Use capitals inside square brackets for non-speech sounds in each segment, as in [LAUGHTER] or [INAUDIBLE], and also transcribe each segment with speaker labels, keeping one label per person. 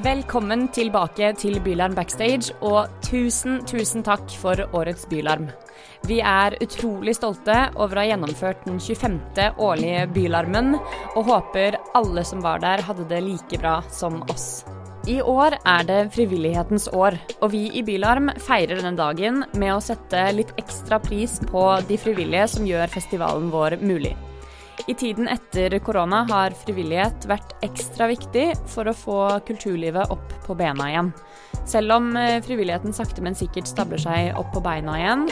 Speaker 1: Velkommen tilbake til Bylarm backstage, og tusen, tusen takk for årets Bylarm. Vi er utrolig stolte over å ha gjennomført den 25. årlige Bylarmen, og håper alle som var der, hadde det like bra som oss. I år er det frivillighetens år, og vi i Bylarm feirer denne dagen med å sette litt ekstra pris på de frivillige som gjør festivalen vår mulig. I tiden etter korona har frivillighet vært ekstra viktig for å få kulturlivet opp på bena igjen. Selv om eh, frivilligheten sakte, men sikkert stabler seg opp på beina igjen,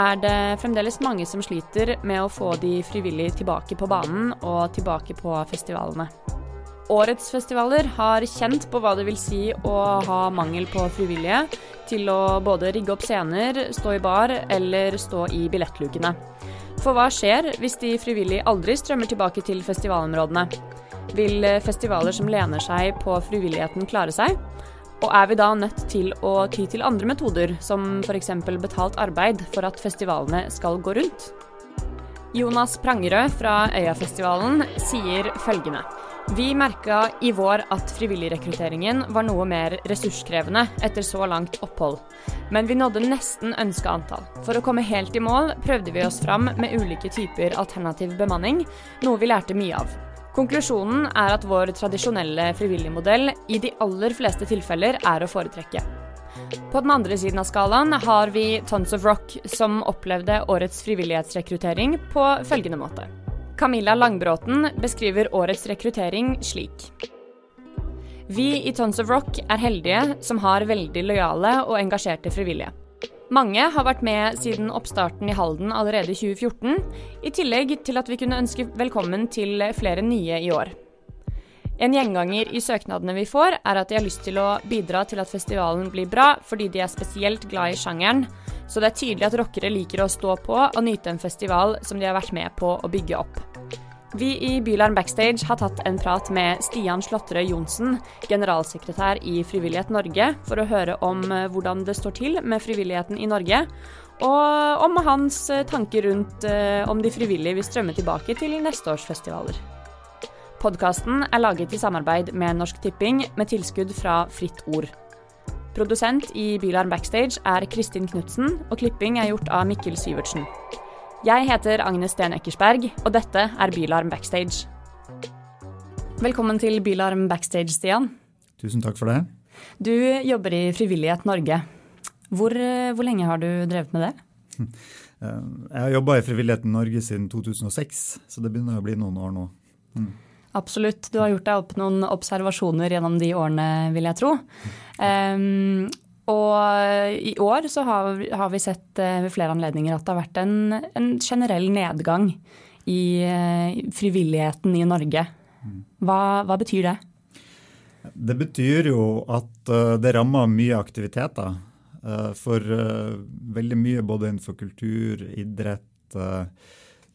Speaker 1: er det fremdeles mange som sliter med å få de frivillige tilbake på banen og tilbake på festivalene. Årets festivaler har kjent på hva det vil si å ha mangel på frivillige til å både rigge opp scener, stå i bar eller stå i billettlukene. For hva skjer hvis de frivillige aldri strømmer tilbake til festivalområdene? Vil festivaler som lener seg på frivilligheten klare seg? Og er vi da nødt til å ty til andre metoder, som f.eks. betalt arbeid, for at festivalene skal gå rundt? Jonas Prangerød fra Øyafestivalen sier følgende. Vi merka i vår at frivilligrekrutteringen var noe mer ressurskrevende etter så langt opphold. Men vi nådde nesten ønska antall. For å komme helt i mål prøvde vi oss fram med ulike typer alternativ bemanning, noe vi lærte mye av. Konklusjonen er at vår tradisjonelle frivilligmodell i de aller fleste tilfeller er å foretrekke. På den andre siden av skalaen har vi Tons of Rock, som opplevde årets frivillighetsrekruttering på følgende måte. Camilla Langbråten beskriver årets rekruttering slik. Vi i Tons of Rock er heldige som har veldig lojale og engasjerte frivillige. Mange har vært med siden oppstarten i Halden allerede i 2014, i tillegg til at vi kunne ønske velkommen til flere nye i år. En gjenganger i søknadene vi får, er at de har lyst til å bidra til at festivalen blir bra fordi de er spesielt glad i sjangeren, så det er tydelig at rockere liker å stå på og nyte en festival som de har vært med på å bygge opp. Vi i Bylarm Backstage har tatt en prat med Stian Slåtterøy Johnsen, generalsekretær i Frivillighet Norge, for å høre om eh, hvordan det står til med frivilligheten i Norge, og om hans eh, tanker rundt eh, om de frivillige vil strømme tilbake til neste års festivaler. Podkasten er laget i samarbeid med Norsk Tipping, med tilskudd fra Fritt Ord. Produsent i Bylarm Backstage er Kristin Knutsen, og klipping er gjort av Mikkel Syvertsen. Jeg heter Agnes Sten Eckersberg, og dette er Bylarm Backstage. Velkommen til Bylarm Backstage, Stian.
Speaker 2: Tusen takk for det.
Speaker 1: Du jobber i Frivillighet Norge. Hvor, hvor lenge har du drevet med det?
Speaker 2: Jeg har jobba i Frivilligheten Norge siden 2006, så det begynner å bli noen år nå. Mm.
Speaker 1: Absolutt. Du har gjort deg opp noen observasjoner gjennom de årene, vil jeg tro. Um, og i år så har, har, vi sett eh, ved flere anledninger at det har vært en, en generell nedgang i uh, frivilligheten i Norge. Hva, hva, betyr det?
Speaker 2: Det betyr jo at uh, det rammer mye aktiviteter. For veldig mye både innenfor kultur, idrett,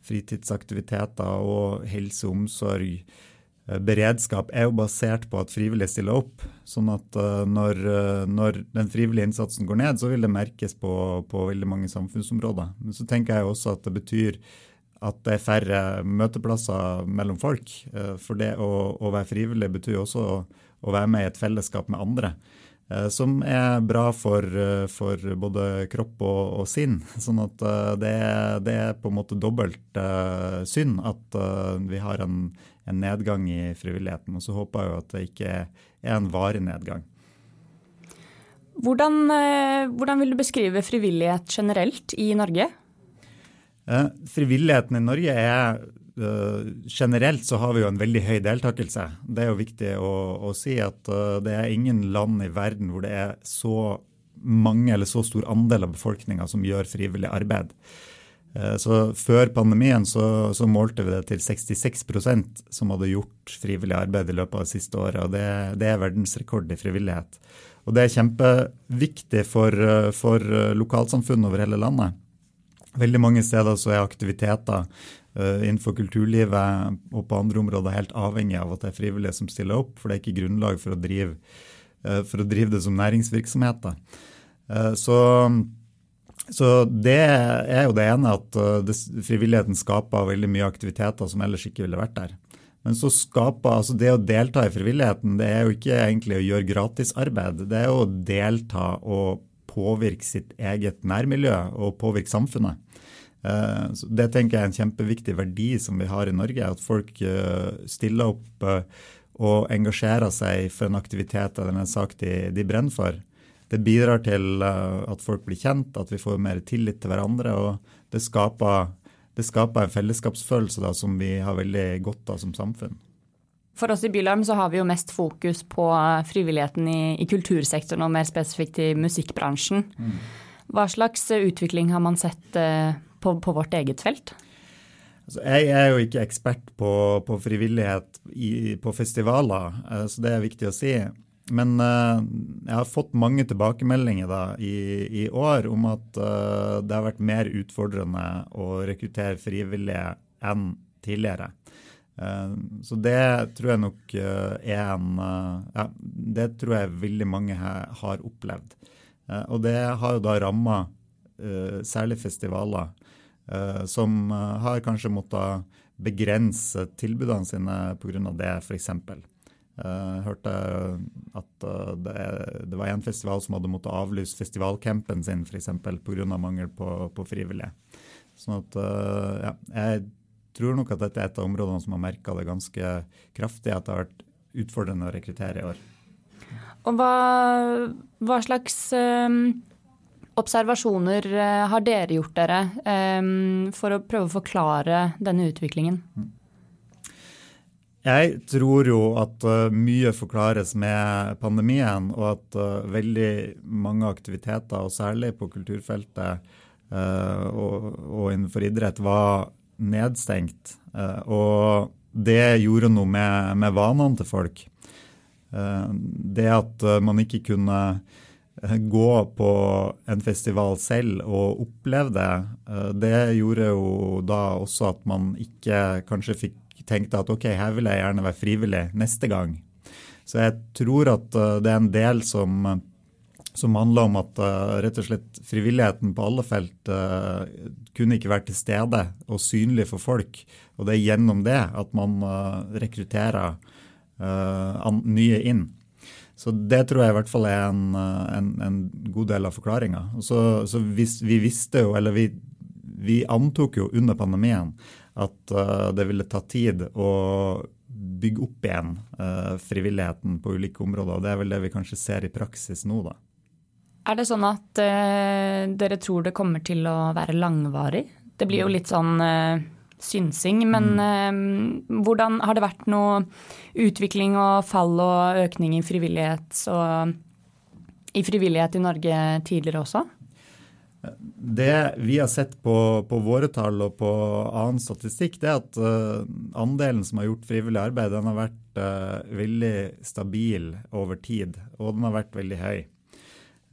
Speaker 2: fritidsaktiviteter og helse og omsorg Eh, beredskap er jo basert på at frivillige stiller opp. Sånn at uh, når, uh, når, den frivillige innsatsen går ned, så vil det merkes på, på, veldig mange samfunnsområder. Men så tenker jeg også at det betyr at det er færre møteplasser mellom folk. For det å, å, være frivillig betyr også å, å, være med i et fellesskap med andre. Som er bra for, for både kropp og, og, sinn. [LAUGHS] Sånn at det, det, er på en måte dobbelt synd at vi har en en nedgang i frivilligheten. Og så håper jeg jo at det ikke er en varig nedgang.
Speaker 1: Hvordan, eh, hvordan, vil du beskrive frivillighet generelt i Norge?
Speaker 2: Eh, frivilligheten i Norge er Generelt så har vi jo en veldig høy deltakelse. Det er jo viktig å, å si at uh, det er ingen land i verden hvor det er så mange eller så stor andel av befolkninga som gjør frivillig arbeid. Eh, så Før pandemien så, så, målte vi det til 66% som hadde gjort frivillig arbeid i løpet av det siste året. og Det, det er verdensrekord i frivillighet. Og Det er kjempeviktig for, for lokalsamfunn over hele landet. Veldig mange steder så er aktiviteter innenfor kulturlivet og på andre områder helt avhengig av at det er frivillige som stiller opp, for det er ikke grunnlag for å drive, uh, for å drive det som næringsvirksomhet. Uh, så så Det er jo det ene, at det, frivilligheten skaper veldig mye aktiviteter som ellers ikke ville vært der. Men så skaper, altså det å delta i frivilligheten, det er jo ikke egentlig å gjøre gratisarbeid. Det er jo å delta og påvirke sitt eget nærmiljø og påvirke samfunnet. Eh, det tenker jeg er en kjempeviktig verdi som vi har i Norge. At folk eh, stiller opp eh, og engasjerer seg for en aktivitet eller en sak de, de brenner for. Det bidrar til at folk blir kjent, at vi får mer tillit til hverandre. og det skaper det skaper en fellesskapsfølelse da, som vi har veldig godt av som samfunn.
Speaker 1: For oss i Bylarm så har vi jo mest fokus på frivilligheten i, i kultursektoren, og mer spesifikt i musikkbransjen. Mm. Hva slags utvikling har man sett eh, på, på, vårt eget felt?
Speaker 2: Altså, jeg er jo ikke ekspert på, på frivillighet i, på festivaler, eh, så det er viktig å si. Men uh, jeg har fått mange tilbakemeldinger da, i, i, år om at uh, det har vært mer utfordrende å rekruttere frivillige enn tidligere. Uh, så det tror jeg nok er en ja, Det tror jeg veldig mange har opplevd. og det har jo da ramma særlig festivaler som har kanskje måttet begrense tilbudene sine pga. det, f.eks. Jeg eh, hørte at eh, det, var en festival som hadde måttet avlyse festivalcampen sin f.eks. pga. mangel på, på frivillige. Sånn at, eh, ja, jeg tror nok at dette er et av områdene som har merka det ganske kraftig, at det har vært utfordrende å rekruttere i år.
Speaker 1: Og hva, hva slags um, observasjoner har dere gjort dere um, for å prøve å forklare denne utviklingen? Mm.
Speaker 2: Jeg tror jo at uh, mye forklares med pandemien, og at veldig mange aktiviteter, og særlig på kulturfeltet og, innenfor idrett, var nedstengt. og det gjorde noe med, med vanene til folk. det at man ikke kunne gå på en festival selv og oppleve det, det gjorde jo da også at man ikke kanskje fikk tenkte at ok, her vil jeg gjerne være frivillig neste gang. Så jeg tror at uh, det er en del som, som handler om at rett og slett frivilligheten på alle felt kunne ikke vært til stede og synlig for folk. Og det er gjennom det at man rekrutterer nye inn. Så det tror jeg i hvert fall er en, en, en god del av forklaringa. Så, så vi, vi, visste jo, eller vi, vi antok jo under pandemien at uh, det ville ta tid å bygge opp igjen uh, frivilligheten på ulike områder. og Det er vel det vi kanskje ser i praksis nå, da.
Speaker 1: Er det sånn at uh, dere tror det kommer til å være langvarig? Det blir jo litt sånn synsing, men mm. hvordan har det vært noe utvikling og fall og økning i frivillighet, og, i frivillighet i Norge tidligere også?
Speaker 2: Det vi har sett på, på, våre tall og på annen statistikk, det er at uh, andelen som har gjort frivillig arbeid, den har vært uh, veldig stabil over tid, og den har vært veldig høy.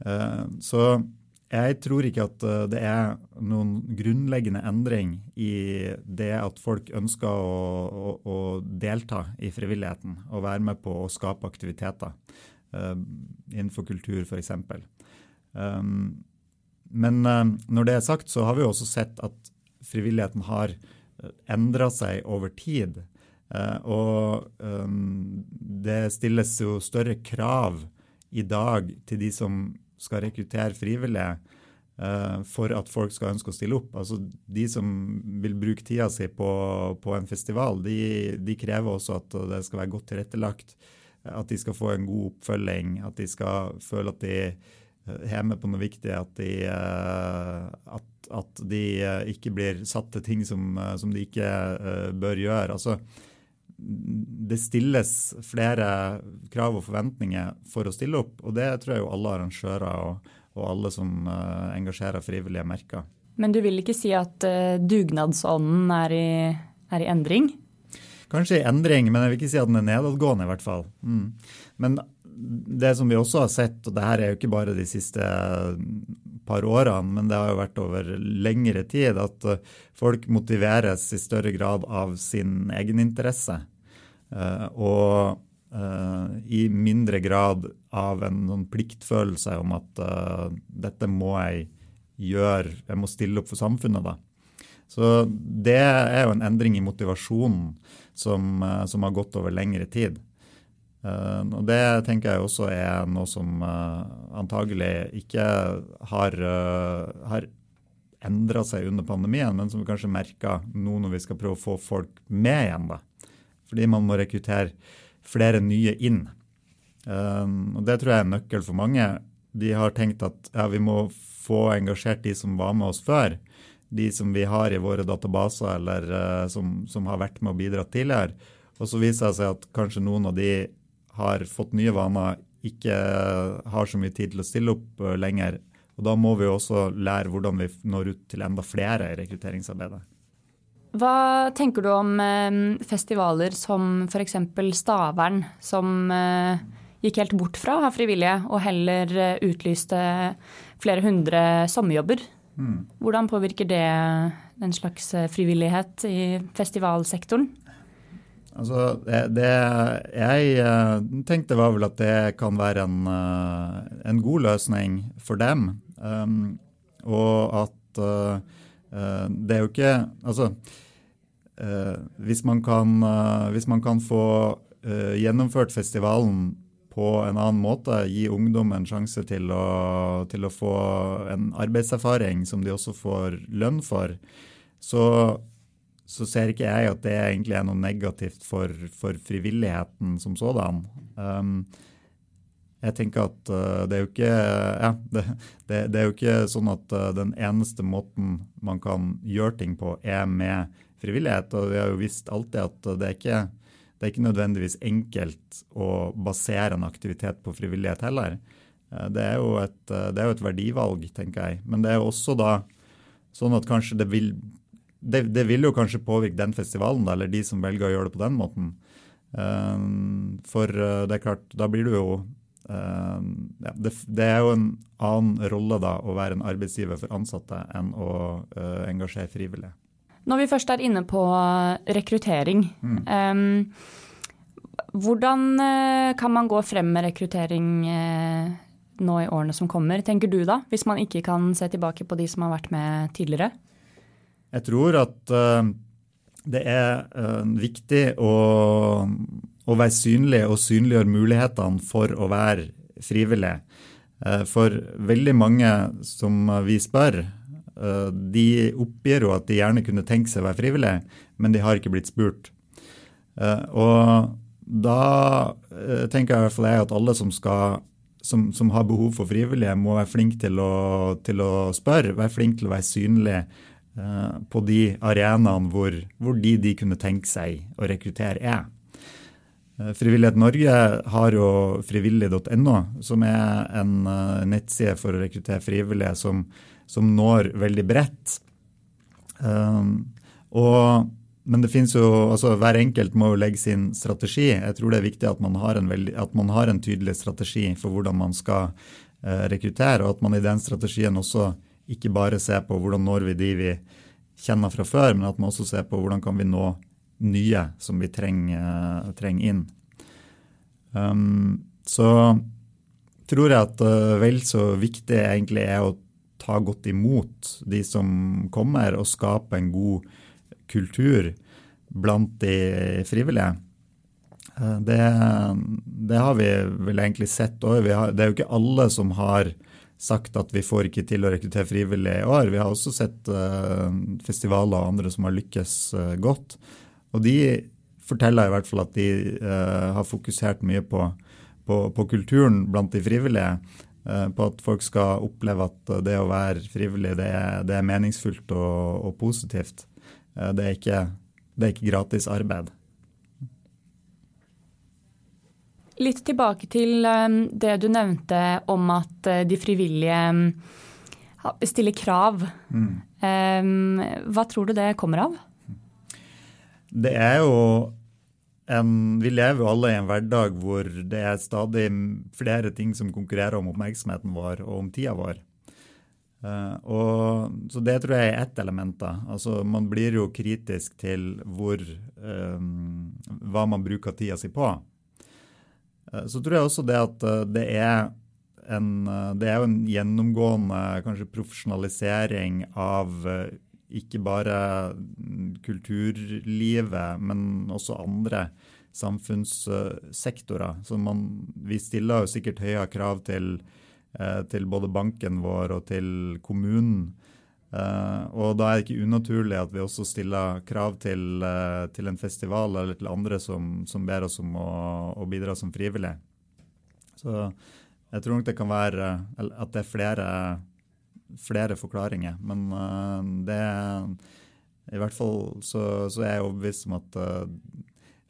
Speaker 2: Uh, så jeg tror ikke at det er noen grunnleggende endring i det at folk ønsker å, å, å delta i frivilligheten og være med på å skape aktiviteter innenfor kultur, f.eks. Um, men uh, når det er sagt, så har vi også sett at frivilligheten har eh, endra seg over tid. Uh, og um, det stilles jo større krav i dag til de som skal rekruttere frivillige, uh, for at folk skal ønske å stille opp. Altså De som vil bruke tida si på, på en festival, de, de, krever også at det skal være godt tilrettelagt. At de skal få en god oppfølging, at de skal føle at de er med på noe viktig, at de, eh, at, at de eh, ikke blir satt til ting som, eh, som de ikke bør gjøre. Altså, det stilles flere krav og forventninger for å stille opp, og det tror jeg jo alle arrangører og, og alle som engasjerer frivillige, merker.
Speaker 1: Men du vil ikke si at dugnadsånden er i, er i endring?
Speaker 2: Kanskje i endring, men jeg vil ikke si at den er nedadgående, i hvert fall. Mm. Men det som vi også har sett, og det her er jo ikke bare de siste par årene, men det har jo vært over lengre tid, at eh, folk motiveres i større grad av sin egeninteresse. Eh, og eh, i mindre grad av en sånn pliktfølelse om at dette må jeg gjøre, jeg må stille opp for samfunnet, da. Så det er jo en endring i motivasjonen som, som har gått over lengre tid. Og Det tenker jeg også er noe som antagelig ikke har, har endra seg under pandemien, men som vi kanskje merker nå når vi skal prøve å få folk med igjen. da. Fordi man må rekruttere flere nye inn. Og Det tror jeg er en nøkkel for mange. De har tenkt at ja, vi må få engasjert de som var med oss før. De som vi har i våre databaser, eller som, som, har vært med og bidratt tidligere. Og så viser det seg at kanskje noen av de har fått nye vaner, ikke har så mye tid til å stille opp uh, lenger. Og Da må vi også lære hvordan vi når ut til enda flere i rekrutteringsarbeidet.
Speaker 1: Hva tenker du om uh, festivaler som f.eks. Stavern, som gikk helt bort fra å ha frivillige, og heller utlyste flere hundre sommerjobber? Mm. Hvordan påvirker det den slags frivillighet i festivalsektoren?
Speaker 2: Altså, det, det, jeg eh, tenkte var vel at det kan være en, eh, en god løsning for dem. Um, og at uh, det er jo ikke Altså, uh, hvis, man kan, uh, hvis man kan få gjennomført festivalen på en annen måte, gi ungdom en sjanse til å, til å få en arbeidserfaring som de også får lønn for, så, så, ser ikke jeg at det egentlig er noe negativt for, for frivilligheten som sådan. Um, jeg tenker at uh, det er jo ikke ja, det, det, det, er jo ikke sånn at uh, den eneste måten man kan gjøre ting på, er med frivillighet. Og vi har jo visst alltid at det er ikke det er ikke nødvendigvis enkelt å basere en aktivitet på frivillighet heller. Det er, et, eh, det er, jo et, verdivalg, tenker jeg. Men det er jo også da sånn at kanskje det vil det, det vil jo kanskje påvirke den festivalen, eller de som velger å gjøre det på den måten. Eh, for det er klart, da blir du jo ja, det, det, er jo en annen rolle da å være en arbeidsgiver for ansatte enn å engasjere frivillige.
Speaker 1: Når vi først er inne på rekruttering, mm. um, hvordan uh, kan man gå frem med rekruttering uh, nå i årene som kommer, tenker du da? Hvis man ikke kan se tilbake på de som har vært med tidligere?
Speaker 2: Jeg tror at uh, det er viktig å, å, være synlig og synliggjøre mulighetene for å være frivillig. For veldig mange som vi spør, Eh, de oppgir jo at de gjerne kunne tenke seg å være frivillig, men de har ikke blitt spurt. Eh, og da eh, tenker jeg i hvert fall jeg at alle som, skal, som, som har behov for frivillige, må være flinke til å, til å spørre, være flinke til å være synlige på de arenaene hvor, hvor de de kunne tenke seg å rekruttere, er. Frivillighet Norge har jo frivillig.no, som er en nettside for å rekruttere frivillige som som når veldig bredt. Um, og, men det jo, altså hver enkelt må jo legge sin strategi. Jeg tror det er viktig at man har en, veldig, man har en tydelig strategi for hvordan man skal uh, rekruttere, og at man i den strategien også ikke bare se på hvordan når vi de vi kjenner fra før, men at man også ser på hvordan kan vi nå nye som vi trenger, uh, trenger inn. Um, så tror jeg at uh, vel så viktig egentlig er å ta godt imot de som kommer, og skape en god kultur blant de frivillige. Uh, det, det har vi vel egentlig sett òg. Det er jo ikke alle som har sagt at vi får ikke til å rekruttere frivillige i år. Vi har også sett uh, festivaler og andre som har lykkes uh, godt. Og de forteller i hvert fall at de uh, har fokusert mye på, på, på, kulturen blant de frivillige. På at folk skal oppleve at det å være frivillig, det er, det er meningsfullt og, og positivt. Det er, ikke, det er ikke gratis arbeid.
Speaker 1: Litt tilbake til eh, det du nevnte om at de frivillige stiller krav. Mm. Hva tror du det kommer av?
Speaker 2: Det er jo en, vi lever jo alle i en hverdag hvor det er stadig flere ting som konkurrerer om oppmerksomheten vår og om tida vår. Uh, og, så det tror jeg er ett element. da. Altså, man blir jo kritisk til hvor, um, hva man bruker tida si på. Uh, så tror jeg også det at uh, det er en, det er jo en gjennomgående kanskje profesjonalisering av ikke bare kulturlivet, men også andre samfunnssektorer. Så man, vi stiller jo sikkert høye krav til, eh, til både banken vår og til kommunen. Uh, og da er det ikke unaturlig at vi også stiller krav til, uh, til en festival eller til andre som, som ber oss om å, å, bidra som frivillig. Så jeg tror nok det kan være at det er flere, flere forklaringer. Men uh, det I hvert fall så, så, er jeg overbevist om at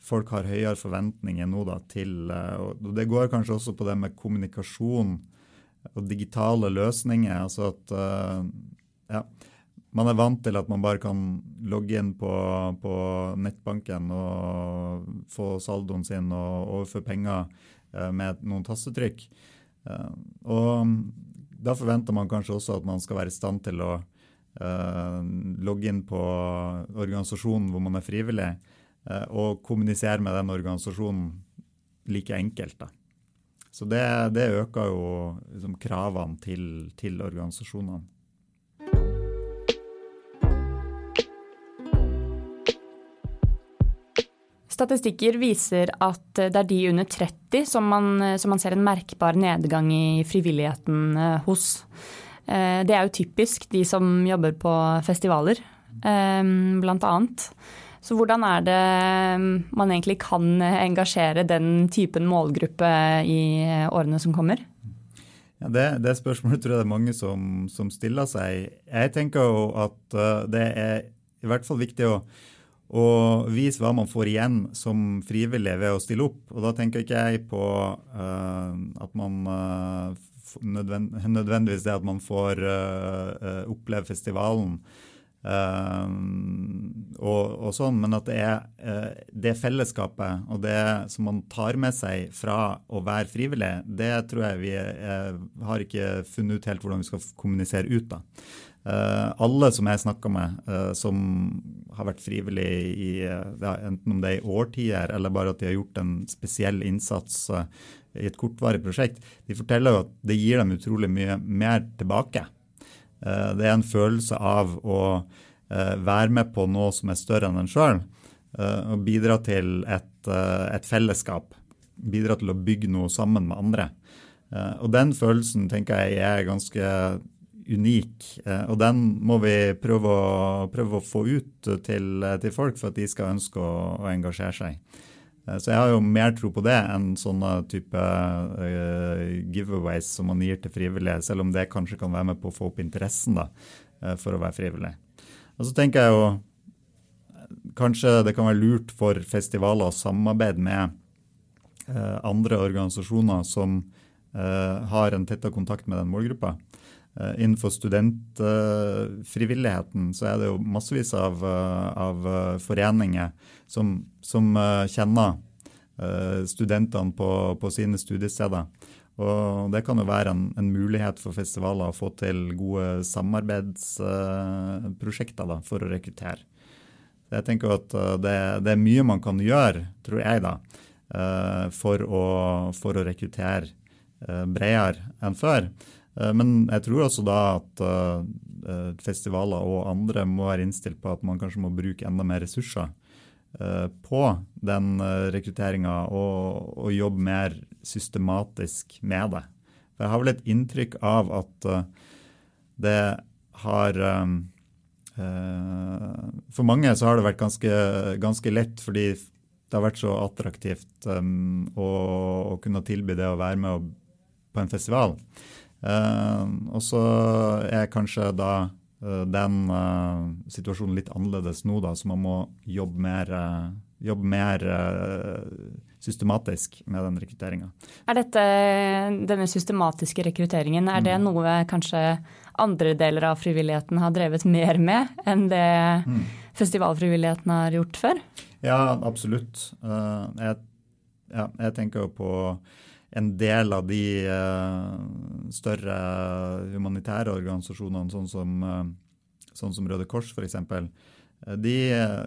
Speaker 2: folk har høyere forventninger nå da, til Og det går kanskje også på det med kommunikasjon og digitale løsninger. altså at ja. Man er vant til at man bare kan logge inn på, på nettbanken og få saldoen sin og overføre penger eh, med noen tastetrykk. Eh, og da forventer man kanskje også at man skal være i stand til å eh, logge inn på organisasjonen hvor man er frivillig, og kommunisere med den organisasjonen like enkelt. da. Så det, det øker jo liksom, kravene til, til organisasjonene.
Speaker 1: Statistikker viser at det er de under 30 som man, som man ser en merkbar nedgang i frivilligheten eh, hos. Eh, det er jo typisk de som jobber på festivaler, eh, blant annet. Så hvordan er det man egentlig kan engasjere den typen målgruppe i årene som kommer?
Speaker 2: Ja, det, det spørsmålet tror jeg det er mange som, som stiller seg. Jeg tenker jo at det er i hvert fall viktig å og vise hva man får igjen som frivillig ved å stille opp. Og da tenker ikke jeg på uh, at man uh, nødvend nødvendigvis det at man får uh, oppleve festivalen. Og, og, sånn, Men at det er det fellesskapet og det som man tar med seg fra å være frivillig, det tror jeg vi har ikke funnet ut helt hvordan vi skal kommunisere ut. da. Uh, alle som jeg snakka med, uh, som har vært frivillige i uh, enten om det er i årtier eller bare at de har gjort en spesiell innsats i et kortvarig prosjekt, de forteller jo at det gir dem utrolig mye mer tilbake. det er en følelse av å være med på noe som er større enn en sjøl, og bidra til et, et, fellesskap. Bidra til å bygge noe sammen med andre. og den følelsen tenker jeg er ganske unik. Eh, og den må vi prøve å, prøve å få ut til, til, folk for at de skal ønske å, å, engasjere seg. Eh, så jeg har jo mer tro på det enn sånne type uh, giveaways som man gir til frivillige, selv om det kanskje kan være med på å få opp interessen da, for å være frivillig. Og så tenker jeg jo kanskje det kan være lurt for festivaler å samarbeide med andre organisasjoner som har en tettere kontakt med den målgruppa. Eh, innenfor studentfrivilligheten så er det jo massevis av, eh, av eh, foreninger som, som, kjenner studentene på, på, sine studiesteder. Og det kan jo være en, en, mulighet for festivaler å få til gode samarbeidsprosjekter da, for å rekruttere. Jeg tenker at det, det, er mye man kan gjøre, tror jeg, da, for å, for å rekruttere bredere enn før. Eh, men jeg tror også da at eh, festivaler og andre må være innstilt på at man kanskje må bruke enda mer ressurser eh, på den rekrutteringa og, og, jobbe mer systematisk med det. For jeg har vel et inntrykk av at det har For mange så har det vært ganske, ganske lett fordi det har vært så attraktivt å, å, kunne tilby det å være med på en festival. Eh, og så er kanskje da eh, den uh, situasjonen litt annerledes nå, da, så man må jobbe mer, uh, jobbe mer systematisk med den rekrutteringa.
Speaker 1: Er dette, denne systematiske rekrutteringen, er det mm. noe kanskje andre deler av frivilligheten har drevet mer med enn det mm. festivalfrivilligheten har gjort før?
Speaker 2: Ja, absolutt. Jeg, ja, jeg tenker jo på en del av de uh, større humanitære organisasjonene, sånn som, uh, sånn som Røde Kors f.eks., uh, de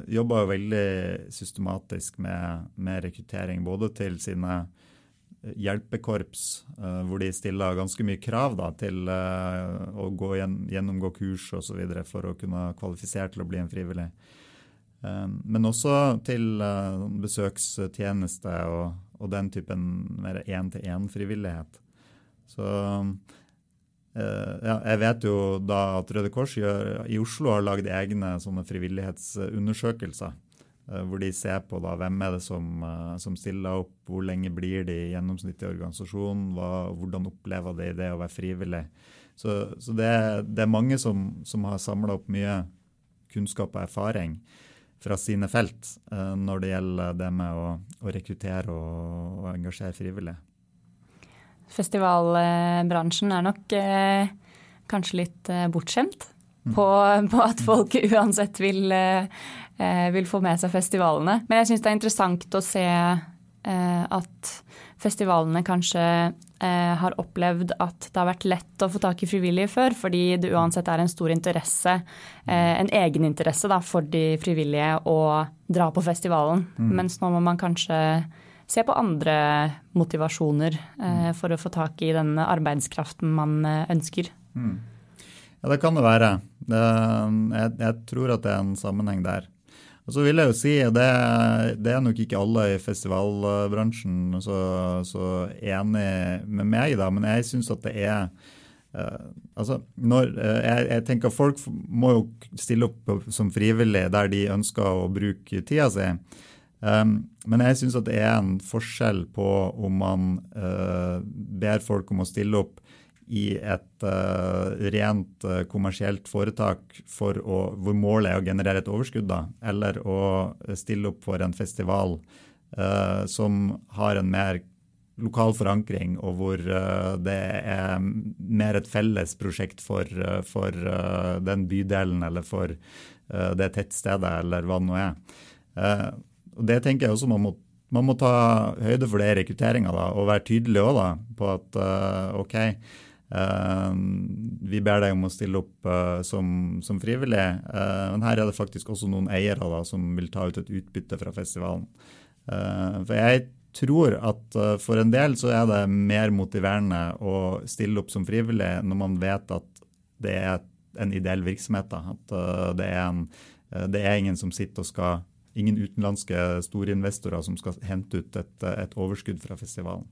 Speaker 2: jobber jo veldig systematisk med, med, rekruttering både til sine hjelpekorps, hvor de stiller ganske mye krav da, til å gjennomgå kurs osv. for å kunne kvalifisere til å bli en frivillig. Men også til besøkstjeneste og, og den typen mer én-til-én-frivillighet. Så ja, jeg vet jo da at Røde Kors gjør, i Oslo har lagd egne sånne frivillighetsundersøkelser. Eh, hvor de ser på da, hvem er det som, eh, som, stiller opp, hvor lenge blir de i i organisasjonen, hva, hvordan opplever de det å være frivillig. Så, så det, det, er mange som, som har samla opp mye kunnskap og erfaring fra sine felt eh, når det gjelder det med å, å rekruttere og, og, engasjere frivillige.
Speaker 1: Festivalbransjen er nok eh, kanskje litt eh, bortskjemt mm. på, på, at folk [LAUGHS] uansett vil eh, Eh, vil få med seg festivalene. Men jeg syns det er interessant å se at festivalene kanskje eh, har opplevd at det har vært lett å få tak i frivillige før, fordi det uansett er en stor interesse, en egeninteresse for de frivillige å dra på festivalen. Mm. Mens nå må man kanskje se på andre motivasjoner eh, for å få tak i den arbeidskraften man ønsker. Mm.
Speaker 2: Ja, det kan det være. Det, jeg, jeg, tror at det er en sammenheng der. Og så vil jeg jo si, det, det er nok ikke alle i festivalbransjen så, så enig med meg, da, men jeg syns at det er uh, altså, når, uh, jeg, jeg, tenker Folk må jo stille opp som frivillige der de ønsker å bruke tida si. Um, men jeg syns at det er en forskjell på om man uh, ber folk om å stille opp i et uh, rent uh, kommersielt foretak å, hvor målet er å generere et overskudd, da, eller å stille opp for en festival uh, som har en mer lokal forankring, og hvor det er mer et felles prosjekt for, for den bydelen eller for det tettstedet, eller hva det nå er. og Det tenker jeg også man må man må ta høyde for det i rekrutteringa og være tydelig også, da, på at OK, Uh, vi ber deg om å stille opp uh, som, som, frivillig. Uh, men her er det faktisk også noen eiere da, som vil ta ut et utbytte fra festivalen. for jeg tror at for en del så er det mer motiverende å stille opp som frivillig når man vet at det er en ideell virksomhet. Da. At det er, en, det, er ingen som sitter og skal Ingen utenlandske storinvestorer som skal hente ut et, et overskudd fra festivalen.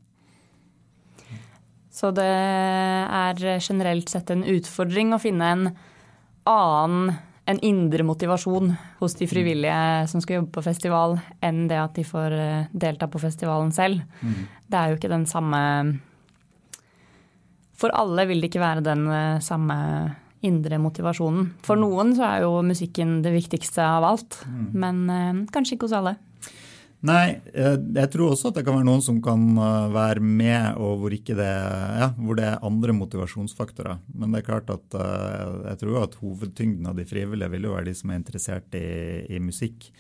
Speaker 1: Så det er generelt sett en utfordring å finne en annen, en indre motivasjon hos de frivillige som skal jobbe på festival, enn det at de får eh, delta på festivalen selv. Mm. Det er jo ikke den samme For alle vil det ikke være den eh, samme indre motivasjonen. For noen så er jo musikken det viktigste av alt, mm. men eh, kanskje ikke hos alle.
Speaker 2: Nei, eh, jeg tror også at det kan være noen som kan eh, være med, og hvor, det, ja, hvor det er andre motivasjonsfaktorer. Men det er klart at eh, jeg tror at hovedtyngden av de frivillige vil jo være de som er interessert i, i musikk.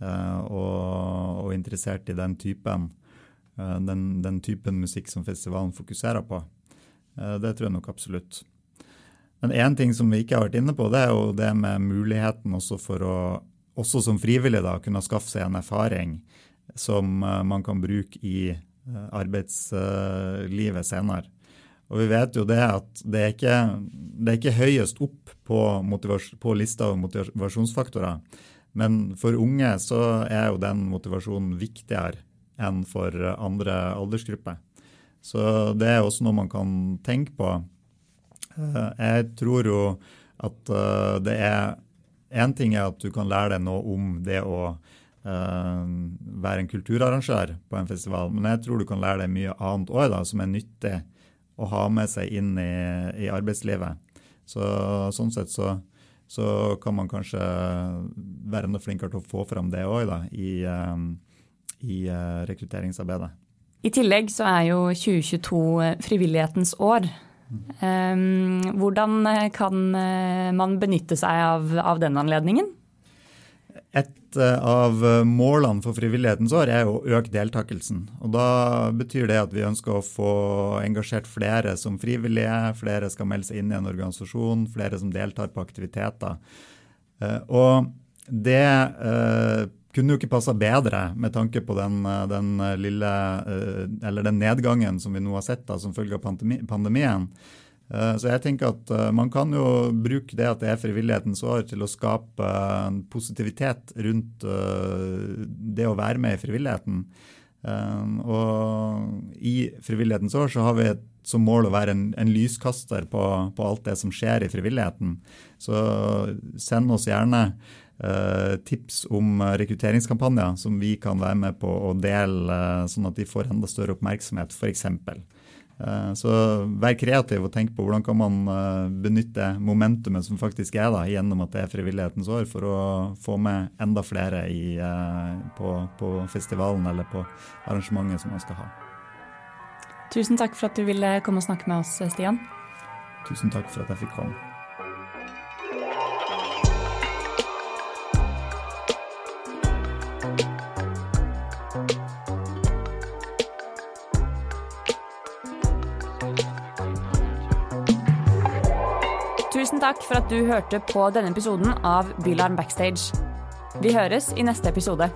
Speaker 2: Og, og, interessert i den typen, den, den typen musikk som festivalen fokuserer på. Det tror jeg nok absolutt. Men én ting som vi ikke har vært inne på, det er jo det med muligheten også for å også som frivillig da, kunne skaffe seg en erfaring som uh, man kan bruke i uh, arbeidslivet senere. Og vi vet jo det at det er ikke, det er ikke høyest opp på, på lista av motivasjonsfaktorer. Men for unge så er jo den motivasjonen viktigere enn for andre aldersgrupper. Så det er også noe man kan tenke på. Eh, jeg tror jo at det er Én ting er at du kan lære deg noe om det å uh, være en kulturarrangør på en festival, men jeg tror du kan lære deg mye annet òg som er nyttig å ha med seg inn i, i arbeidslivet. Så, sånn sett så, så, kan man kanskje være enda flinkere til å få fram det òg i, uh, i uh, rekrutteringsarbeidet.
Speaker 1: I tillegg så er jo 2022 frivillighetens år. Ehm, hvordan eh, kan eh, man benytte seg av, av den anledningen?
Speaker 2: Et eh, av målene for Frivillighetens år er å øke deltakelsen. Og Da betyr det at vi ønsker å få engasjert flere som frivillige, flere skal melde seg inn i en organisasjon, flere som deltar på aktiviteter. Og det kunne jo ikke passa bedre med tanke på den, den, lille, eller den nedgangen som vi nå har sett da, som følge av pandemien. Så jeg tenker at Man kan jo bruke det at det er frivillighetens år til å skape positivitet rundt det å være med i frivilligheten. Og I frivillighetens år så har vi som mål å være en, en lyskaster på, på, alt det som skjer i frivilligheten. Så send oss gjerne eh, tips om rekrutteringskampanjer som vi kan være med på å dele, eh, sånn at de får enda større oppmerksomhet, f.eks. Eh, så vær kreativ og tenk på hvordan kan man eh, benytte momentumet som faktisk er da, gjennom at det er frivillighetens år, for å få med enda flere i, eh, på, på festivalen eller på arrangementet som man skal ha.
Speaker 1: Tusen takk for at du ville komme og snakke med oss, Stian.
Speaker 2: Tusen takk for at jeg fikk komme.
Speaker 1: Takk for at du hørte på denne episoden av Bylarm Backstage. Vi høres i neste episode.